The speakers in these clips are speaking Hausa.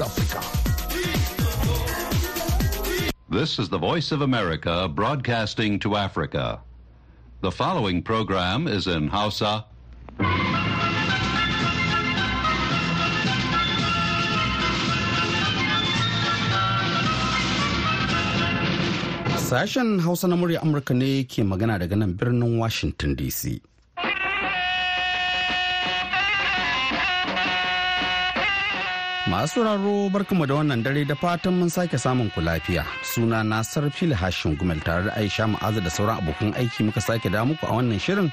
West Africa. This is the Voice of America broadcasting to Africa. The following program is in Hausa. Sashen Hausa na murya Amurka ne ke magana daga nan birnin Washington DC. Masu raro barkama da wannan dare da fatan mun sake samun ku lafiya. Suna na Sarfil Hashin Gumel tare da Aisha Ma'aza da sauran abokan aiki muka sake da muku a wannan shirin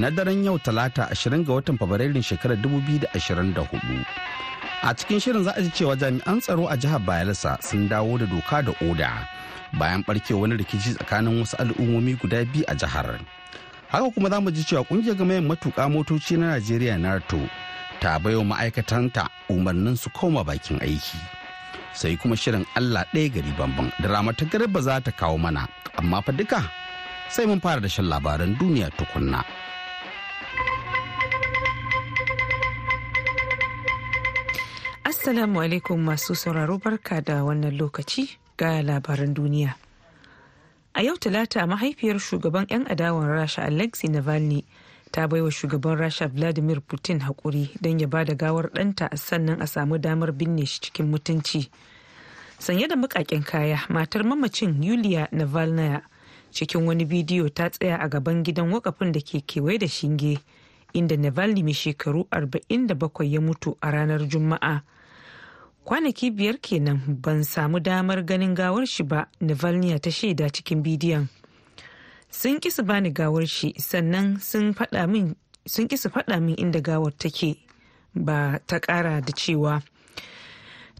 na daren yau talata 20 ga watan Fabrairun shekarar 2024. A cikin shirin za a ji cewa jami'an tsaro a jihar Bayelsa sun dawo da doka da oda. bayan barke wani rikici tsakanin wasu al'ummomi guda biyu a jihar haka kuma za mu ji cewa ƙungiyar gamayen matuƙa motoci na najeriya narto ta baiwa ma'aikatanta umarnin su koma bakin aiki. Sai kuma shirin allah ɗaya gari bambam da ramata garba za ta kawo mana. Amma fa duka sai mun fara da shan labaran duniya tukunna. Assalamu alaikum masu sauraro barka da wannan lokaci ga labaran duniya. A yau talata mahaifiyar shugaban 'yan adawan Rasha Alexei Navalny ta baiwa shugaban Rasha Vladimir Putin haƙuri don ya ba da gawar ɗanta sannan a samu damar binne shi cikin mutunci. Sanye da mukaken kaya matar mamacin Yulia Navalnaya cikin wani bidiyo ta tsaya a gaban gidan wakafin da ke kewaye da shinge inda Navalny mai shekaru 47 ya mutu a ranar Juma'a. kwanaki biyar kenan ban samu damar ganin gawar shi ba navalny ta shaida cikin bidiyon sun ki su bani gawar shi sannan sun ki su faɗa min inda gawar take ba ta ƙara da cewa.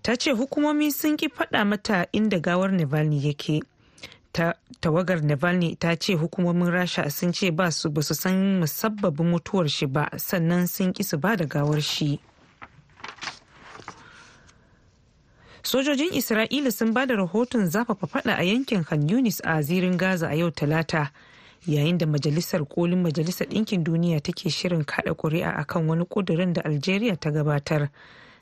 Ta ce hukumomi sun ki faɗa mata inda gawar navalny yake. Tawagar navalny ta ce hukumomin rasha sun ce ba su ba su san musabbabin mutuwar shi ba sannan sun ki su ba da gawar shi. Sojojin isra'ila sun ba da rahoton zafafa fada a yankin han yunis a zirin gaza a yau talata. Yayin da majalisar kolin majalisar ɗinkin duniya take shirin kada ƙuri'a akan wani ƙudurin da algeria ta gabatar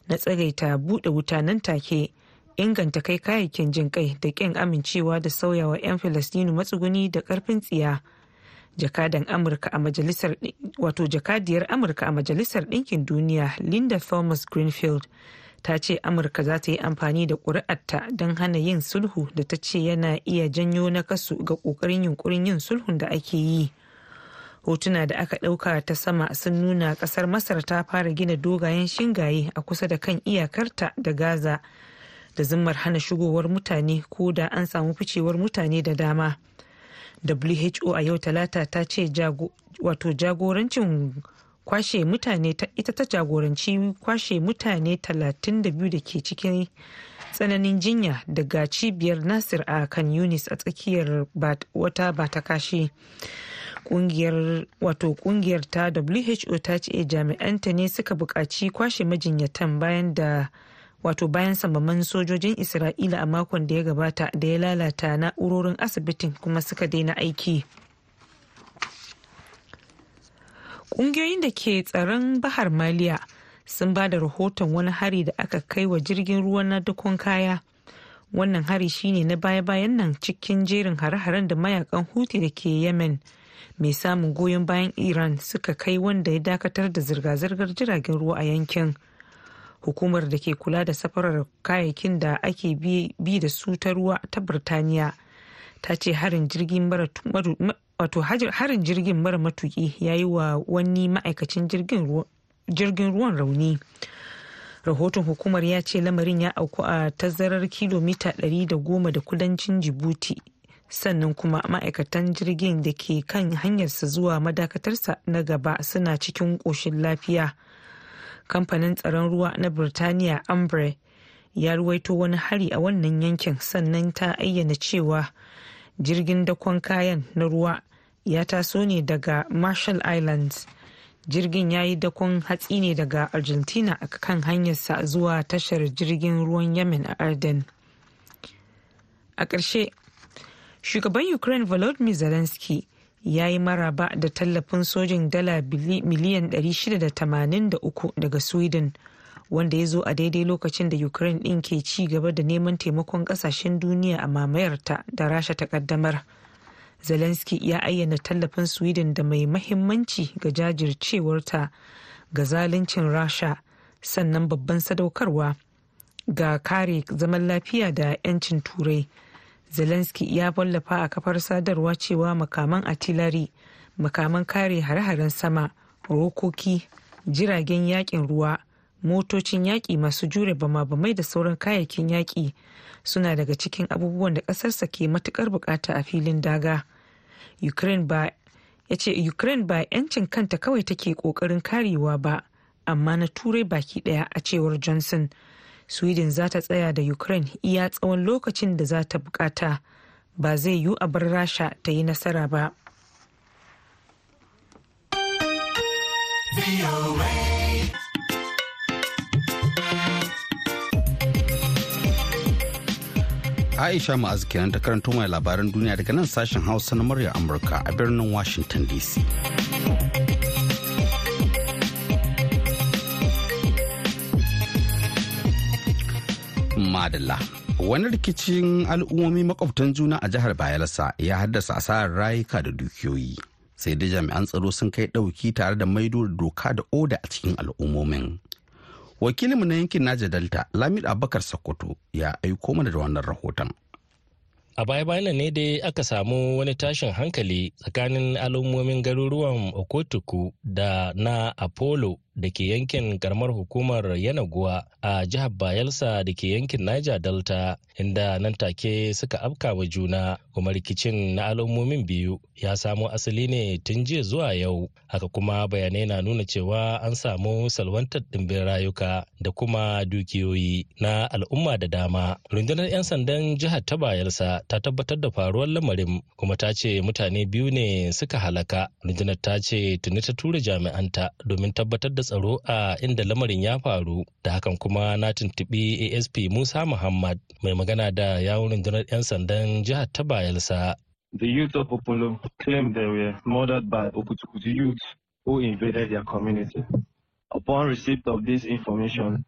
na tsagaita buɗe wuta nan take inganta kai kayayyakin jin kai da ƙin amincewa da sauyawa 'yan filistinu matsuguni da ƙarfin tsiya. Jakadan amurka a majalisar wato jakadiyar amurka a majalisar ɗinkin duniya linda thomas greenfield ta ce amurka za ta yi amfani da ƙuri'arta don hana yin sulhu da ta ce yana iya janyo na kasu ga ƙoƙarin yunkurin yin sulhun da ake yi. Hotuna da aka ɗauka ta sama sun nuna ƙasar masar ta fara gina dogayen shingaye a kusa da kan iyakarta da gaza da zimmar hana shigowar mutane ko da an samu ficewar mutane da dama. Who a yau talata ta ce wato jagorancin kwashe mutane ita ta jagoranci kwashe mutane 32 da ke cikin tsananin jinya daga cibiyar nasir a kan yunis a tsakiyar wata ba ta kashe ƙungiyar wato ƙungiyar ta who ta ce jami'anta ne suka buƙaci kwashe majinyatan bayan da wato bayan samaman sojojin isra'ila a makon da ya gabata da ya lalata na'urorin asibitin kuma suka daina aiki. Ƙungiyoyin da ke tsaron Bahar Maliya sun ba da rahoton wani hari da aka kai wa jirgin ruwa na dukkan kaya. Wannan hari shine na baya-bayan nan cikin jerin hare-haren da mayaƙan Houthi da ke Yemen mai samun goyon bayan Iran suka kai wanda ya dakatar da zirga-zirgar jiragen ruwa a yankin. Hukumar da ke kula da safarar kayayyakin da ake bi da su ta ruwa ta Birtaniya ta ce harin jirgin wato harin jirgin mara matuki ya yi wa wani ma'aikacin jirgin ruwan rauni. Rahoton hukumar ya ce lamarin ya auku a tazarar kilomita 110 da kudancin jibuti sannan kuma ma'aikatan jirgin da ke kan hanyarsa zuwa madakatarsa na gaba suna cikin ƙoshin lafiya. Kamfanin tsaron ruwa na birtaniya ambre ya ruwaito wani hari a wannan yankin sannan ta ayyana cewa jirgin dakon kayan na ruwa ya taso ne daga marshall islands. Jirgin ya yi dakon hatsi ne daga argentina a kan hanyarsa zuwa tashar jirgin ruwan yemen a arden. A ƙarshe shugaban ukraine volodymyr zelensky ya yi maraba da tallafin sojin dala miliyan 683 daga sweden wanda ya zo a daidai lokacin da ukraine ɗin ke ci gaba da neman taimakon ƙasashen duniya a mamayarta da rasha ta ƙaddamar. Zelensky ya ayyana tallafin sweden da mai mahimmanci ga jajircewarta ga zaluncin rasha sannan babban sadaukarwa ga kare zaman lafiya da 'yancin turai. Zelensky ya wallafa a kafar sadarwa cewa makaman artillery makaman kare hare-haren sama rokoki jiragen yaƙin ruwa motocin yaƙi masu jure bama-bamai da sauran kayayyakin yaƙi suna daga cikin abubuwan da ƙasarsa ke matuƙar buƙata a filin daga. Ukraine ba 'yancin kanta kawai take ƙoƙarin karewa ba amma na turai baki ɗaya a cewar johnson. Sweden za ta tsaya da ukraine iya tsawon lokacin da za ta buƙata ba zai yiwu a bar rasha ta yi nasara ba. Aisha Ma'azu kenan ta karanto mai labaran duniya daga nan sashen Hausa na murya Amurka a birnin Washington DC. Madalla. Wani rikicin al'ummomi makwabtan juna a jihar Bayelsa ya haddasa asarar rayuka da dukiyoyi. Sai da jami'an tsaro sun kai ɗauki tare da maido da doka da oda a cikin al'ummomin. Wakilinmu na yankin naja delta lamid abubakar sokoto ya aiko mana da wannan rahoton. A baya-bayan ne dai aka samu wani tashin hankali tsakanin al'ummomin garuruwan okotuku da na apollo da ke yankin karamar hukumar yanaguwa a jihar bayelsa da ke yankin niger delta inda nan take suka afka wa juna. Kuma rikicin na al'ummomin biyu ya samo asali ne tun jiya zuwa yau. Haka kuma bayanai na nuna cewa an samu salwantar ɗimbin rayuka da kuma dukiyoyi na al'umma da dama. Rundunar 'yan sandan jihar ta bayelsa ta tabbatar da faruwar lamarin kuma ta ce mutane biyu ne suka halaka. Rundunar ta ce tuni ta tura jami'anta domin tabbatar da tsaro a inda lamarin ya faru da hakan kuma na tuntuɓi asp musa muhammad mai magana da yawun rundunar 'yan sandan jihar ta bayelsa The youth of Opolo claimed they were murdered by Okutukutu youth who invaded their community. Upon receipt of this information,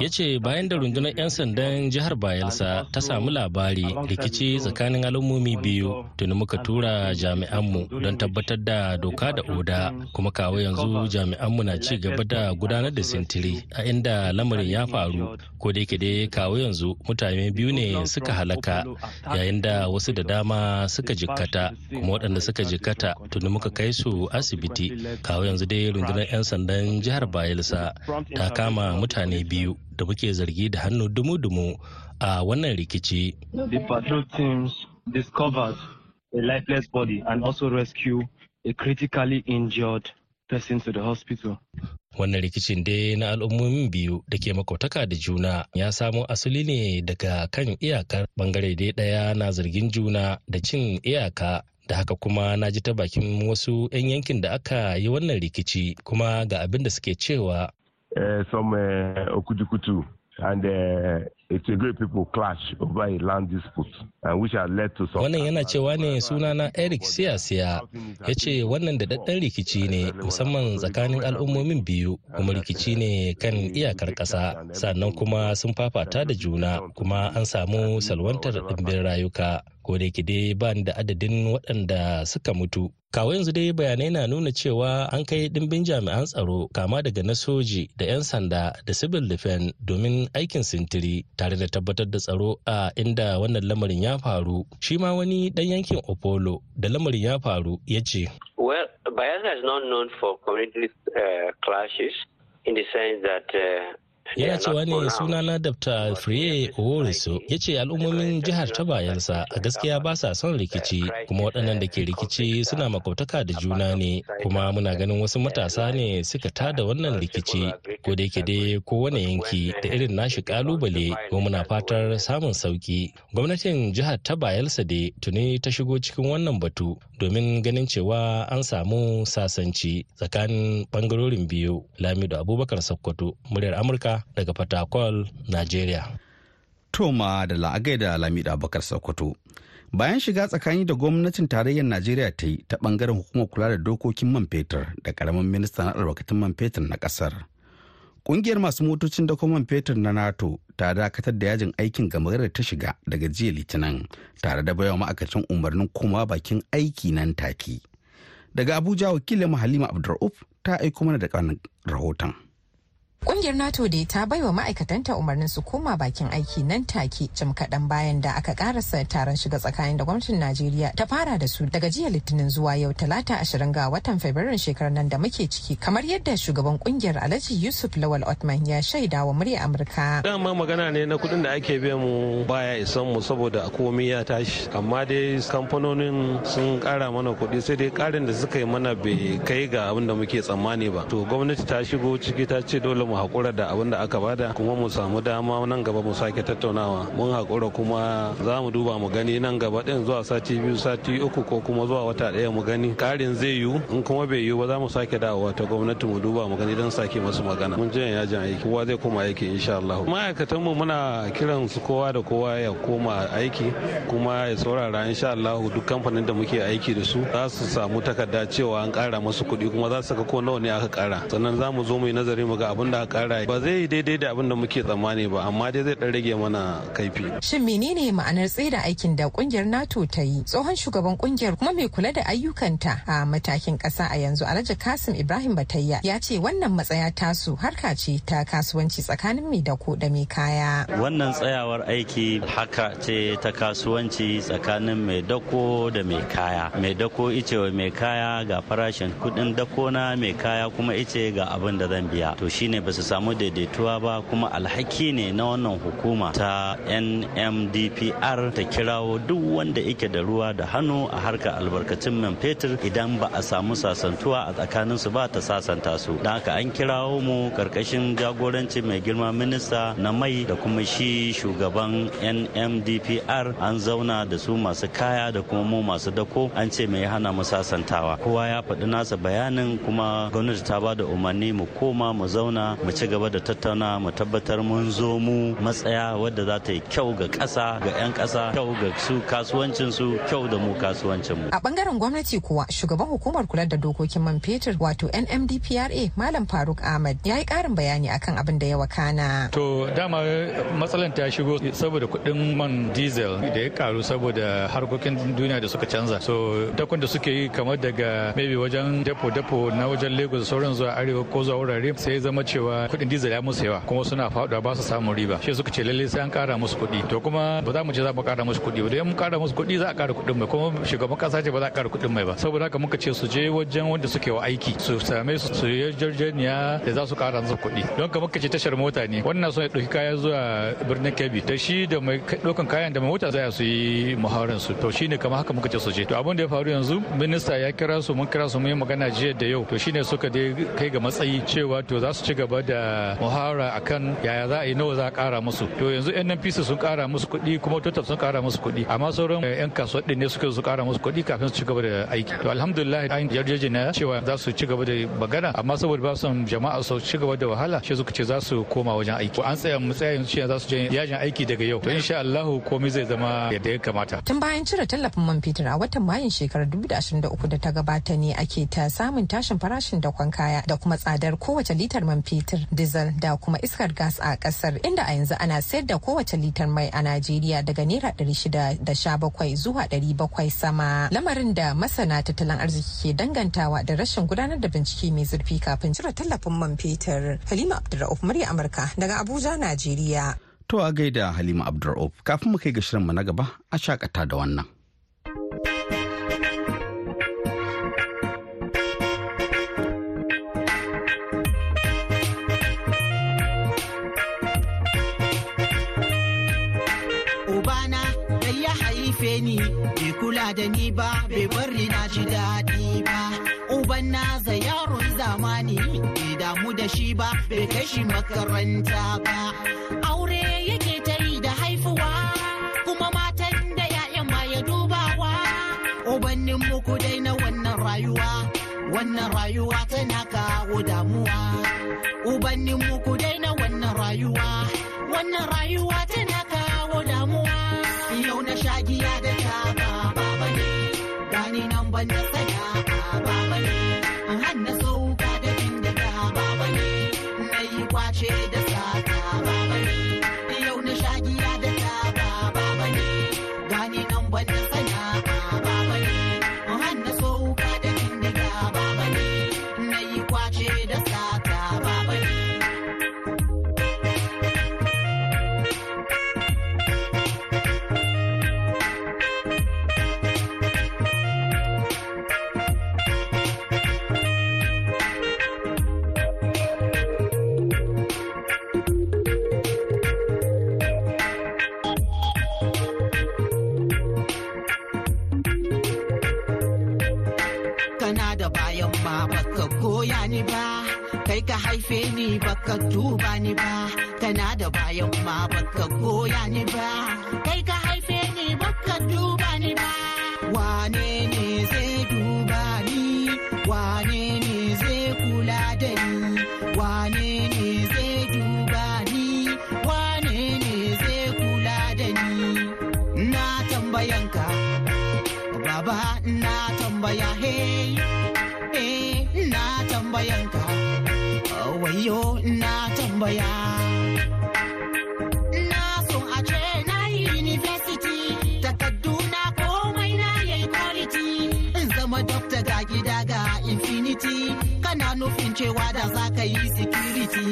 ya ce bayan da rundunar 'yan sandan jihar bayelsa ta samu labari rikici tsakanin al'ummomi biyu tuni muka tura jami'anmu don tabbatar da doka da oda. Kuma kawo yanzu jami'anmu na ci gaba da gudanar da sintiri a inda lamarin ya faru. Ko da yake dai kawo yanzu mutane biyu ne suka halaka yayin da wasu da dama suka jikkata. Kuma waɗanda suka jikkata tuni muka kai su asibiti. Kawo yanzu dai rundunar 'yan sandan jihar bayelsa ta kama mutane mutane biyu da muke zargi da hannu dumu-dumu a wannan rikici. The patrol teams discovered a lifeless body and also rescue a critically injured person to the hospital. Wannan rikicin dai na al'ummomin biyu da ke makautaka da juna ya samo asali ne daga kan iyakar ɓangare dai ɗaya na zargin juna da cin iyaka da haka kuma na ji ta bakin wasu 'yan yankin da aka yi wannan rikici kuma ga abin da suke cewa some uh, Okudukutu and uh, it's a great people clash over a land dispute and which has led to some wannan yana cewa ne sunana eric siyasiya ya ce wannan da daddan rikici ne musamman tsakanin al'ummomin biyu kuma rikici ne kan iyakar ƙasa sannan kuma sun fafata da juna kuma an samu salwantar ɗimbin rayuka. Ko da ba da adadin waɗanda suka mutu kawo yanzu dai bayanai na nuna cewa an kai ɗimbin jami'an tsaro kama daga na soji da 'yan sanda da civil defense domin aikin sintiri tare da tabbatar da tsaro a inda wannan lamarin ya faru. Shi ma wani ɗan yankin opolo da lamarin ya faru ya ce. Well bayelsa is not known for community uh, clashes in the sense that uh, yana cewa ne sunana dr. Friye oworiso ya ce al'ummomin jihar ta bayansa a gaskiya ba sa son rikici kuma waɗannan da ke rikici suna makautaka da juna ne kuma muna ganin wasu matasa ne suka tada wannan rikici. Ko da yake dai kowane yanki da irin nashi ƙalubale ko muna fatar samun sauƙi gwamnatin jihar ta bayelsa dai tuni ta shigo cikin wannan batu domin ganin cewa an samu sasanci tsakanin ɓangarorin biyu. Lamido abubakar sokoto muryar amurka daga Fatakwal, Najeriya. Toma da la'agai da Lamida Bakar Sokoto. Bayan shiga tsakani da gwamnatin tarayyar Najeriya ta yi ta ɓangaren hukumar kula da dokokin man fetur da ƙaramin ministan albarkatun man fetur na ƙasar. Kungiyar masu motocin da man fetur na NATO ta dakatar da yajin aikin gama da ta shiga daga jiya litinin tare da baiwa ma'aikacin umarnin koma bakin aiki nan take. Daga Abuja wakilin Halima Abdur'uf ta aiko mana da rahoton. Kungiyar NATO da ta baiwa ma'aikatanta umarnin su koma bakin aiki nan take jim kaɗan bayan da aka karasa taron shiga tsakanin da gwamnatin Najeriya ta fara da su daga jiya Litinin zuwa yau talata ashirin ga watan Fabrairun shekarar nan da muke ciki kamar yadda shugaban ƙungiyar Alhaji Yusuf Lawal Otman ya shaida wa murya Amurka. Dama magana ne na kuɗin da ake biya mu baya isan mu saboda komai ya tashi amma dai kamfanonin sun ƙara mana kuɗi sai dai ƙarin da suka yi mana bai kai ga abin da muke tsammani ba. To gwamnati ta shigo ciki ta ce dole mu haƙura da abin da aka ba da kuma mu samu dama nan gaba mu sake tattaunawa. Mun haƙura kuma za mu duba mu gani nan gaba ɗin zuwa sati biyu sati uku ko kuma zuwa wata ɗaya mu gani. Ƙarin zai yiwu in kuma bai yiwu ba za mu sake dawowa ta gwamnati mu duba mu gani don sake masu magana. Mun jiya yajin aiki kowa zai koma aiki insha Allah ma'aikatan mu muna kiran su kowa da kowa ya koma aiki kuma ya saurara insha Allah duk kamfanin da muke aiki da su za su samu takarda cewa an ƙara musu kuɗi kuma za su ga ko nawa ne aka ƙara. Sannan za mu zo mu yi nazari mu ga abin da aka ƙara ba zai yi daidai da abin da muke tsammani ba amma dai zai ɗan rage mana kaifi. Shin menene ma'anar tsaida aikin da ƙungiyar NATO ta yi? Tsohon shugaban ƙungiyar kuma mai kula da ayyukanta a matakin ƙasa a yanzu Alhaji Kasim Ibrahim Batayya ya ce wannan matsaya tasu harka ce ta kasuwanci tsakanin mai dako da mai kaya. Wannan tsayawar aiki haka ce ta kasuwanci tsakanin mai dako da mai kaya. Mai dako ice wa mai kaya ga farashin kuɗin dako na mai kaya kuma ice ga abin da zan biya. To shine ba su samu daidaituwa ba kuma alhaki ne na wannan hukuma ta nmdpr ta kirawo duk wanda yake da ruwa da hannu a harkar albarkacin man fetur idan ba a samu sasantuwa a tsakanin su ba ta sasanta su. Don haka an kirawo mu ƙarƙashin jagoranci mai girma minista na mai da kuma shi shugaban nmdpr an zauna da su masu kaya da kuma mu masu dako. An ce mai hana mu sasantawa. Kowa ya faɗi nasa bayanin kuma gwamnati ta ba da umarni mu koma mu zauna mu ci gaba da tattauna mu tabbatar mun zo mu matsaya wadda za ta yi kyau ga ƙasa ga 'yan ƙasa kyau ga su kasuwancin su kyau da mu kasuwancin mu. A ɓangaren gwamnati kuwa shugaban hukumar kula da dokokin man fetur wato NMDPRA Malam Faruk Ahmad ya yi ƙarin bayani akan abin da ya wakana. To dama matsalan ta shigo saboda kuɗin man diesel da ya karu saboda harkokin duniya da suka canza. So dakon da suke yi kamar daga maybe wajen depo-depo na wajen Lagos sauran zuwa arewa ko zuwa wurare sai zama cewa kuɗin diesel ya musu yawa kuma suna faɗuwa ba su samun riba. Shi suka ce lalle sai an ƙara musu kuɗi. To kuma ba za mu ce za mu ƙara musu kuɗi ba. Idan mun ƙara musu kuɗi za a ƙara kuɗin mai kuma shugaban ƙasa ce ba za a ƙara kuɗin mai ba. Saboda haka muka ce su je wajen wanda suke wa aiki su same su su yi yarjejeniya da za su ƙara musu kuɗi. Don ka muka ce tashar mota ne. Wannan ya ɗauki kaya zuwa birnin kebbi. Da shi da mai ɗaukan kayan da mai mota za su yi muhawarar su. To shine kamar haka muka ce su je. To abin da ya faru yanzu minista ya kira su mun kira su mun yi magana jiya da yau. To shine suka dai kai ga matsayi cewa to za su ci gaba da muhawara akan yaya za a yi nawa za a kara musu. To yanzu nnpc sun kara musu kuɗi kuma total sun kara musu kuɗi. Amma sauran yan kasuwa ɗin ne suka su kara musu kuɗi kafin su ci gaba da aiki. To alhamdulillah an yarjejeniya cewa za su ci gaba da magana. Amma saboda ba son jama'a su ci gaba da wahala shi suka ce za su koma wajen aiki. An tsaya mu tsaya yanzu za su je yajin aiki daga yau. To insha Allah komai zai zama yadda ya kamata. Tun bayan cire tallafin man fetur a watan mayun shekarar 2023 da ta gabata ne ake ta samun tashin farashin dakon kaya da kuma tsadar kowace litar man fetur. Diesel da kuma iskar gas a ƙasar inda a yanzu ana sayar da kowace litar mai a Najeriya daga naira 617 zuwa 700 sama. Lamarin da masana tattalin arziki ke dangantawa da rashin gudanar da bincike mai zurfi kafin cire tallafin man fetur. Halima Abdulrauf murya Amurka daga Abuja Najeriya. To a gaida Halima Abdulrauf kafin mu kai ga shirinmu na gaba a shakata da wannan. Da ni ba bai bari na ji daɗi ba. Uban na za yaron zamani bai damu da shi ba bai kai shi makaranta ba. Aure yake ta yi da haifuwa kuma matan da ya'yan ma ya dubawa. Ubannin muku dai na wannan rayuwa. Wannan rayuwa tana kawo damuwa. Ubannin muku dai na wannan rayuwa. Wannan rayuwa tana kawo damuwa. Yau na shagiya da taba baba da ne. Hanna sauka da haife infinity. Kana nufin cewa da za ka yi security?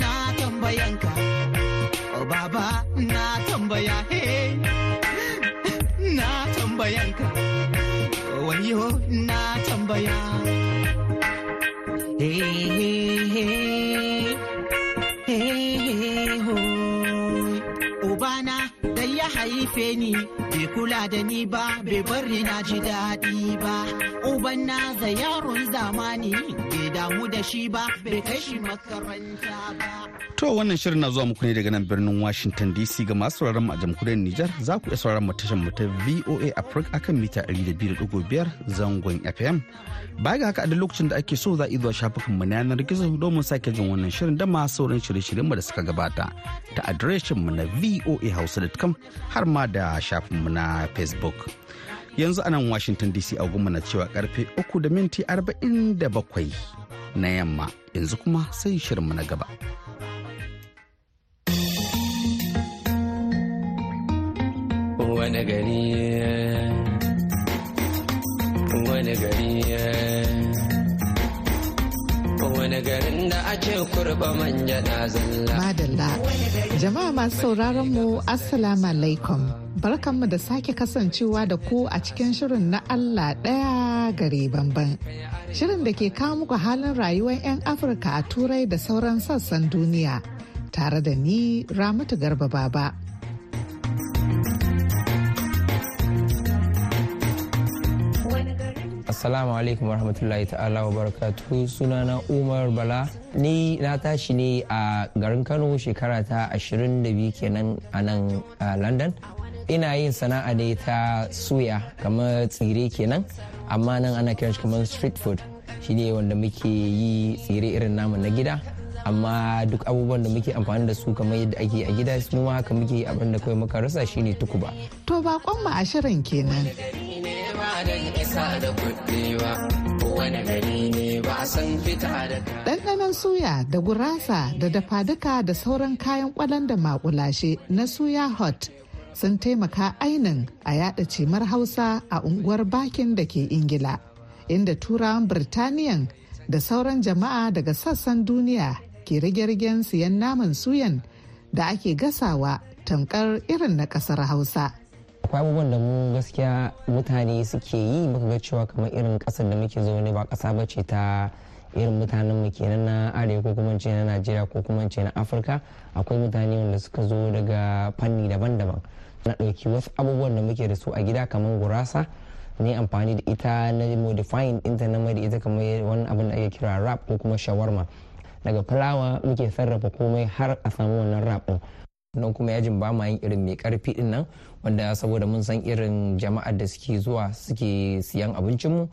Na tambayanka. Oh, baba na tambaya hey. Na tambayanka. Wayo na tambaya. Hey, hey, hey, hey, ho. Ubana da ya haife ni. Bai kula da ni ba bai bari na ji daɗi ba. Uban na za yaron zamani bai damu da shi ba bai kai shi makaranta ba. To wannan shirin na zuwa muku ne daga nan birnin Washington DC ga masu sauraron mu a jamhuriyar Nijar za ku iya sauraron mu tashar mu ta VOA Africa akan mita 200.5 zangon FM. Baya ga haka a lokacin da ake so za a zuwa shafukan mu na yanar gizo domin sake jin wannan shirin da ma sauran shirye-shiryen mu da suka gabata ta adireshin mu na voahausa.com har ma da shafin mu na Facebook. Yanzu a nan Washington DC a na cewa ƙarfe 3 da minti 47 na yamma yanzu kuma sai shirin mu na gaba. wani gari wani gari wani garin da ake kurba manja na zalla. Madalla. Jama'a masu sauraron mu assalamu alaikum. Barkanmu da sake kasancewa da ku a cikin shirin na allah ɗaya gare bamban shirin da ke kawo muku halin rayuwar 'yan afirka a turai da sauran sassan duniya. Tare da ni ramatu garba baba. Assalamu alaikum warahmatullahi ta'ala wa barakatuhu. Sunana Umar Bala. Ni na tashi ne a garin Kano shekara ta 22 kenan a nan London. Ina yin sana'a ne ta suya kamar tsire kenan amma nan ana kiran shi kamar street food. Shine wanda muke yi tsire irin namu na gida. Amma duk abubuwan da muke amfani da su kamar yadda ake a gida su ma haka muke abin da kawai muka rasa shine tukuba. To bakon mu a shirin kenan. Ɗanɗanon suya da gurasa da dafaduka da sauran kayan kwalan da makulashe na suya hot sun taimaka ainin a yada cimar hausa a unguwar bakin da ke ingila inda turawan birtaniyan da sauran jama'a daga sassan duniya ke rage-ragen siyan naman suyan da ake gasawa tamkar irin na ƙasar hausa. Akwai abubuwan da mu gaskiya mutane suke yi muka ga cewa kamar irin ƙasar da muke zaune ba kasa ba ce ta irin mutanen mu kenan na arewa ko kuma na najeriya ko kuma na afirka. Akwai mutane wanda suka zo daga fanni daban-daban. Na ɗauki wasu abubuwan da muke da su a gida kamar gurasa ne amfani da ita na modifying ɗinta na mai da ita kamar wani abin da ake kira rap ko kuma shawarma. Daga fulawa muke sarrafa komai har a samu wannan rap ɗin nan kuma yajin ba ma yin irin mai ƙarfi ɗin nan wanda saboda mun san irin jama'ar da suke zuwa suke siyan abincinmu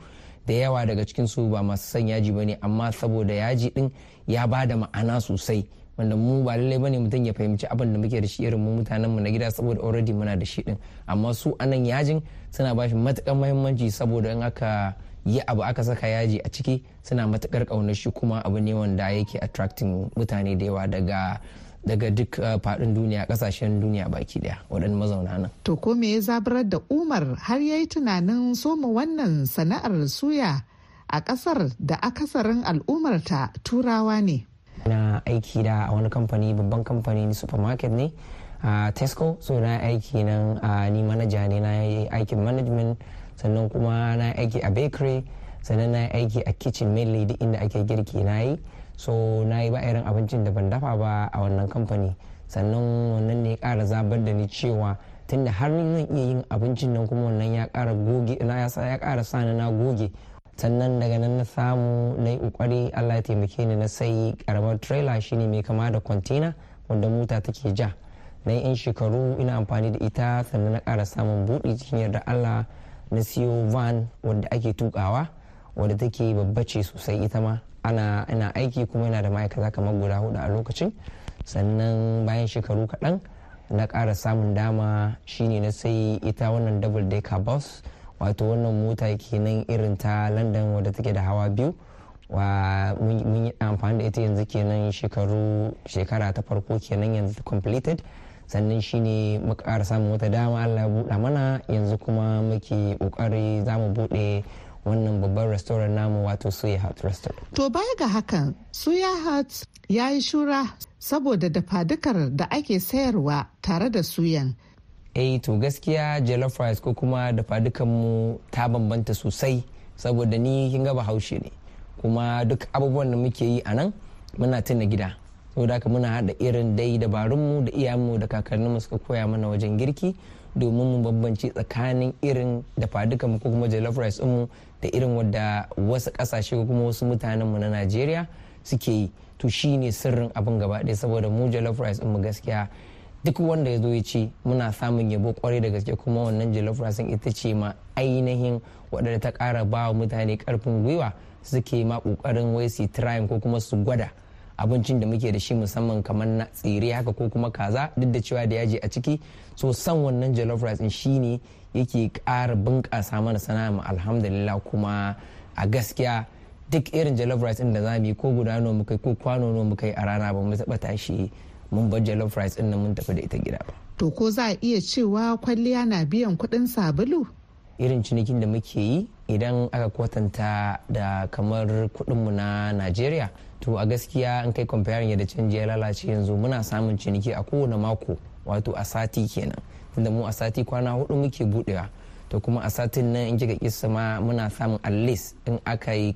da yawa daga cikin su ba masu son yaji ba ne amma saboda yaji din ya ba da ma'ana sosai. Wanda mu ba lallai ba ne mutum ya fahimci abin da muke da shi irin mu mutanen mu na gida saboda already muna da shi din amma su a nan yajin suna ba shi matuƙar muhimmanci saboda in aka yi abu aka saka yaji a ciki suna matuƙar ƙaunar shi kuma abu ne wanda yake attracting mutane da yawa daga daga duk faɗin duniya ƙasashen duniya baki ɗaya waɗanda mazauna nan. To ko me ya zabarar da Umar har ya yi tunanin soma wannan sana'ar suya a ƙasar da akasarin al'ummarta turawa ne? Na aiki da a wani kamfani babban kamfani supermarket ne a Tesco so na aiki nan ni manaja ne na aikin management sannan kuma na aiki a bakery sannan na aiki a kitchen mainly duk inda ake girki na yi. so na yi ba irin abincin da ban dafa ba a wannan kamfani. Sannan wannan ne ya kara zabar da ni cewa tunda har ni zan iya yin abincin nan kuma wannan ya kara goge na ya kara sa na goge. Sannan daga nan na samu na yi ƙoƙari allah ya taimake ni na sai karamar trailer shine mai kama da kwantena wanda mota take ja. Na yi 'yan shekaru ina amfani da ita sannan na ƙara samun buɗi cikin yarda allah na siyo van wadda ake tukawa wadda take babba ce sosai ita ma. Ana ina aiki kuma yana da ma'aikata kamar guda huɗu a lokacin. Sannan bayan shekaru kaɗan na ƙara samun dama shine na sai ita wannan double decker bus. Wato wannan mota kenan irin ta london wadda take da hawa biyu. Wa mun yi amfani da ita yanzu kenan shekaru shekara ta farko kenan yanzu completed. Sannan shine muka ƙara samun wata dama allah ya buɗa mana. Yanzu kuma muke ƙoƙari za mu buɗe wannan babban restaurant namu wato suya hut restaurant. To baya ga hakan, Suya Hut ya yi shura saboda dafadukar da ake sayarwa tare da suyan. eh to gaskiya jollof rice ko kuma dafa mu ta bambanta sosai saboda ni kin ga bahaushe ne. Kuma duk abubuwan da muke yi a nan muna tuna gida. Saboda haka muna hada irin dai dabarunmu da iyayenmu da kakanninmu suka koya mana wajen girki domin mu bambance tsakanin irin dafa mu ko kuma jollof rice mu da irin wadda wasu ƙasashe ko kuma wasu mutanenmu na najeriya suke yi. To shine sirrin abin gaba ɗaya saboda mu jollof rice mu gaskiya duk wanda ya zo ya ce muna samun yabo ƙwarai da gaske kuma wannan jollof rice ita ce ma ainihin waɗanda ta ƙara ba mutane ƙarfin gwiwa suke ma ƙoƙarin wai su ko kuma su gwada abincin da muke da shi musamman kamar na tsire haka ko kuma kaza duk da cewa da yaji a ciki. So san wannan jollof rice din shine yake ƙara bunƙasa mana sana'a mu alhamdulillah. Kuma a gaskiya duk irin jollof rice din da za mu yi ko guda nawa muka ko kwano nawa muka yi a rana ba mu taɓa tashi mun bar jollof rice ɗin nan mun tafi da ita gida ba. To ko za a iya cewa kwalliya na biyan kuɗin sabulu? irin cinikin da muke yi idan aka kwatanta da kamar kudinmu na najeriya to a gaskiya an kai comparing yadda canji ya lalace yanzu muna samun ciniki a kowane mako wato a sati kenan. Tunda mu a sati kwana huɗu muke budewa to kuma a satin nan in kika kisa ma muna samun at least in aka yi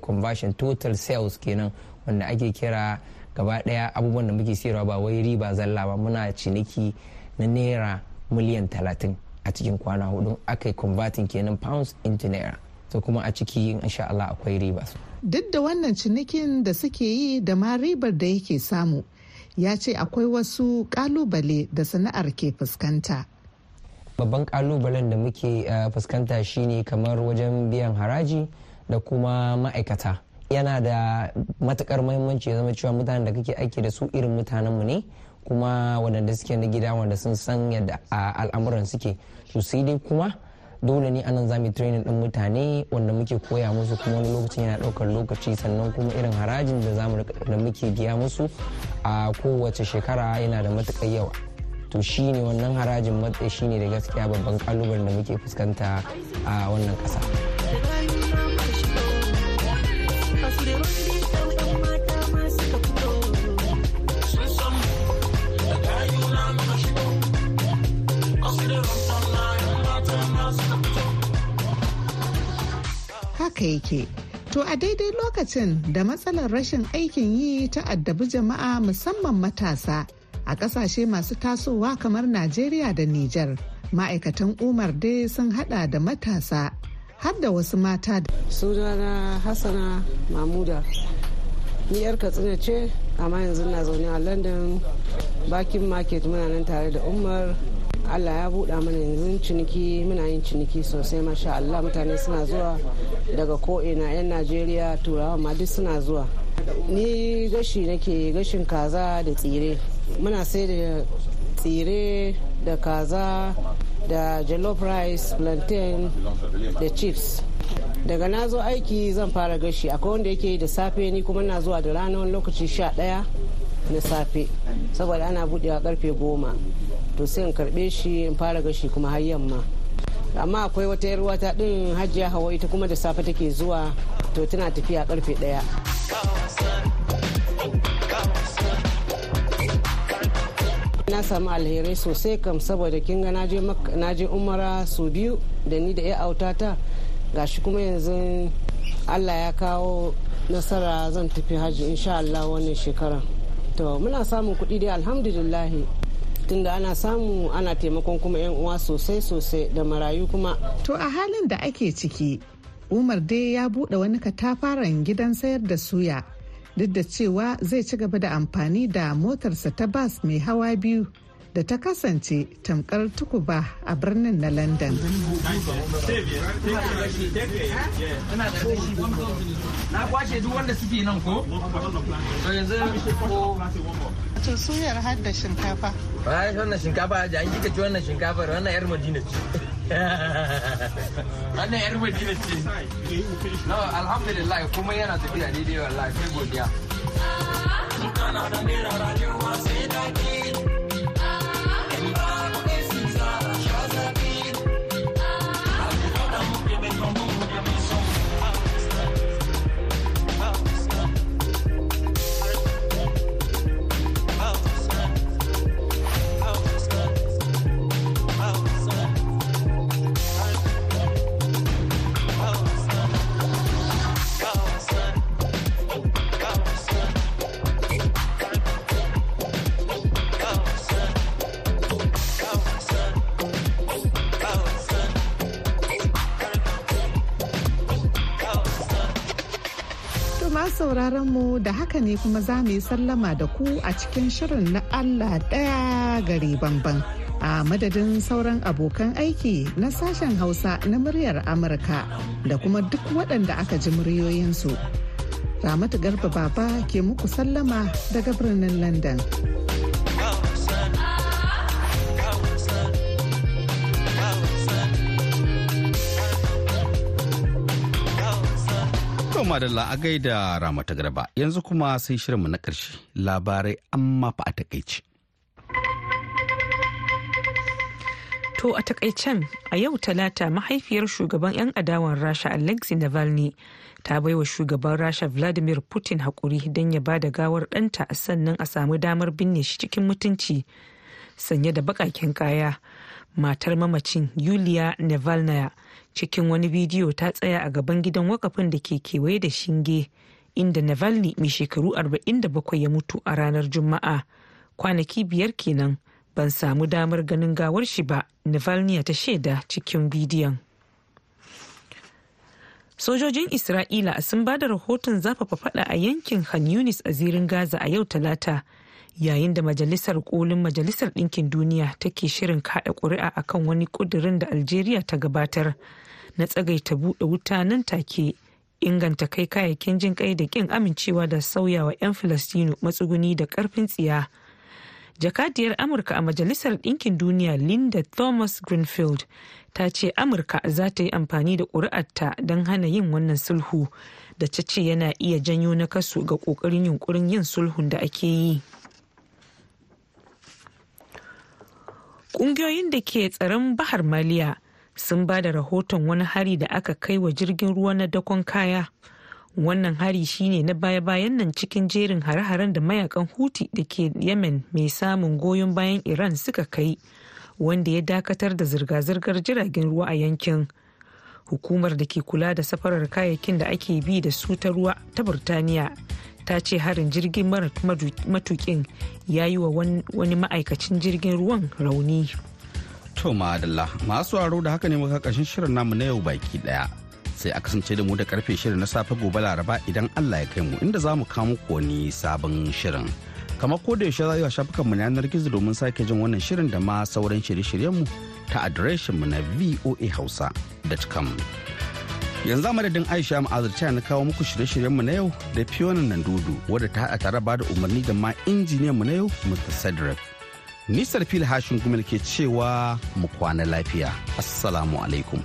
conversion total sales kenan wanda ake kira gaba ɗaya abubuwan da muke siyarwa ba wai riba zalla ba muna ciniki na naira miliyan talatin a cikin kwana huɗu aka yi converting kenan pounds into naira. To kuma a ciki insha Allah akwai riba Duk da wannan cinikin da suke yi da ma ribar da yake samu, ya ce akwai wasu ƙalubale da sana'ar ke fuskanta. babban kalubalen da muke uh, fuskanta shine kamar wajen biyan haraji da kuma ma'aikata yana da matuƙar muhimmanci zama cewa mutanen da kake aiki da su irin mutanenmu ne kuma waɗanda suke na gida wanda sun san yadda al'amuran suke to sai dai kuma dole ne a nan za mu training din mutane wanda muke koya musu kuma wani lokacin yana ɗaukar lokaci sannan kuma irin harajin da za mu da muke biya musu a kowace shekara yana da matuƙar yawa to shine wannan harajin matsayi shine da gaskiya babban kalubalen da muke fuskanta a wannan ƙasa. Haka yake. To a daidai lokacin da matsalar rashin aikin yi ta addabi jama'a musamman matasa a ƙasashe masu tasowa kamar Najeriya da Nijar. Ma'aikatan Umar dai sun hada da matasa har da wasu mata da sunana hassana mamuda ni yar katsina ce amma yanzu na zaune a london bakin market muna nan tare da umar allah ya buɗa mana yanzu ciniki muna yin ciniki sosai masha allah. Mutane suna zuwa daga ko'ina 'yan najeriya turawa ma duk suna zuwa. Ni gashi nake gashin kaza da tsire. Muna sai da tsire da kaza da jollof rice plantain da chips. Daga na zo aiki zan fara gashi. Akwai wanda yake da safe ni kuma na zuwa da rana lokaci sha ɗaya na safe. Saboda ana buɗewa ƙarfe goma. To sai in karɓe shi in fara gashi kuma har yamma. Amma akwai wata yar wata ɗin hajiya hawa ita kuma da safe take zuwa to tana tafiya ƙarfe ɗaya. Na samu alherai sosai kam saboda kin ga na je umara su biyu da ni da ya autata. Gashi kuma yanzu allah ya kawo nasara zan tafi hajji insha allah wannan shekara to muna samun kuɗi dai alhamdulillahi. Tunda ana samu ana taimakon kuma 'yan uwa sosai sosai da marayu kuma. To a halin da ake ciki, umar dai ya buɗe wani katafaren gidan sayar da suya duk da cewa zai ci gaba da amfani da motarsa ta bas mai hawa biyu. Da ta kasance tamkar tukuba a birnin na london. Na kwashe duk wanda suke nan ko? to yanzu ko to suyar har da shinkafa. Ba wannan shinkafa da an kika ci wannan shinkafar wannan yar madina ce. Wannan yar madina ce. No alhamdulillah kuma yana tafiya daidai wallahi sai godiya. Kana da naira rayuwa sai daki haka ne kuma za mu yi sallama da ku a cikin shirin na Allah ɗaya gari bamban. A madadin sauran abokan aiki na sashen Hausa na muryar Amurka da kuma duk waɗanda aka ji muryoyinsu. Ramatu Garba Baba ke muku sallama daga birnin London. Madalla a gaida ramata garba yanzu kuma sai shirinmu na ƙarshe labarai amma fa a takaici. To a takaicen a yau talata mahaifiyar shugaban 'yan adawan rasha Alexei Navalny ta baiwa shugaban rasha Vladimir Putin haƙuri don ya ba da gawar ɗanta sannan a samu damar binne shi cikin mutunci sanye da baƙaƙen kaya. Matar mamacin Yulia Navalnaya cikin wani bidiyo ta tsaya a gaban gidan wakafin da ke kewaye da shinge inda Navalny mai shekaru 47 ya mutu a ranar Juma'a kwanaki biyar kenan ban samu damar ganin gawar shi ba Navalny ta shaida cikin bidiyon. Sojojin Isra'ila sun ba da rahoton zafafa fada a yankin Han Yunis a zirin Gaza a yau talata yayin da majalisar kolin majalisar ɗinkin duniya take shirin kaɗa ƙuri'a akan wani ƙudurin da Algeria ta gabatar na tsagaita buɗe wuta nan take inganta kai kayayyakin jin kai da ƙin amincewa da sauyawa 'yan Filistinu matsuguni da ƙarfin tsiya. jakadiyar amurka a majalisar ɗinkin duniya linda thomas greenfield ta ce amurka za ta yi amfani da ƙuri'arta don hana yin wannan sulhu da ta ce yana iya janyo na kasu ga ƙoƙarin yunkurin yin sulhun da ake yi ƙungiyoyin da ke tsaron bahar maliya sun ba da rahoton wani hari da aka kai wa jirgin ruwa na dakon kaya. Wannan hari shine na baya-bayan nan cikin jerin hare-haren da mayaƙan huti da ke yemen mai samun goyon bayan iran suka kai wanda ya dakatar da zirga-zirgar jiragen ruwa a yankin. Hukumar da ke kula da safarar kayayyakin da ake bi da su ta ruwa ta burtaniya ta ce harin jirgin mara matukin ya yi wa wani ma'aikacin jirgin ruwan rauni. To madalla masu aro da haka ne muka ƙarshen shirin namu na yau baki ɗaya sai a kasance da mu da ƙarfe shirin na safe gobe laraba idan Allah ya kai mu inda za mu muku wani sabon shirin. Kamar ko da yaushe za a shafukanmu na yanar gizo domin sake jin wannan shirin da ma sauran shirye-shiryenmu. Ta adireshinmu na voahausa.com. Yanzu madadin Aisha Ma'azir na kawo muku shirye-shiryenmu na yau da Fiona Nandudu wadda ta haɗa tare ba da umarni da ma injiniyanmu na yau Mr. Cedric. Nisar fil hashin gumel ke cewa mu kwana lafiya. Assalamu alaikum.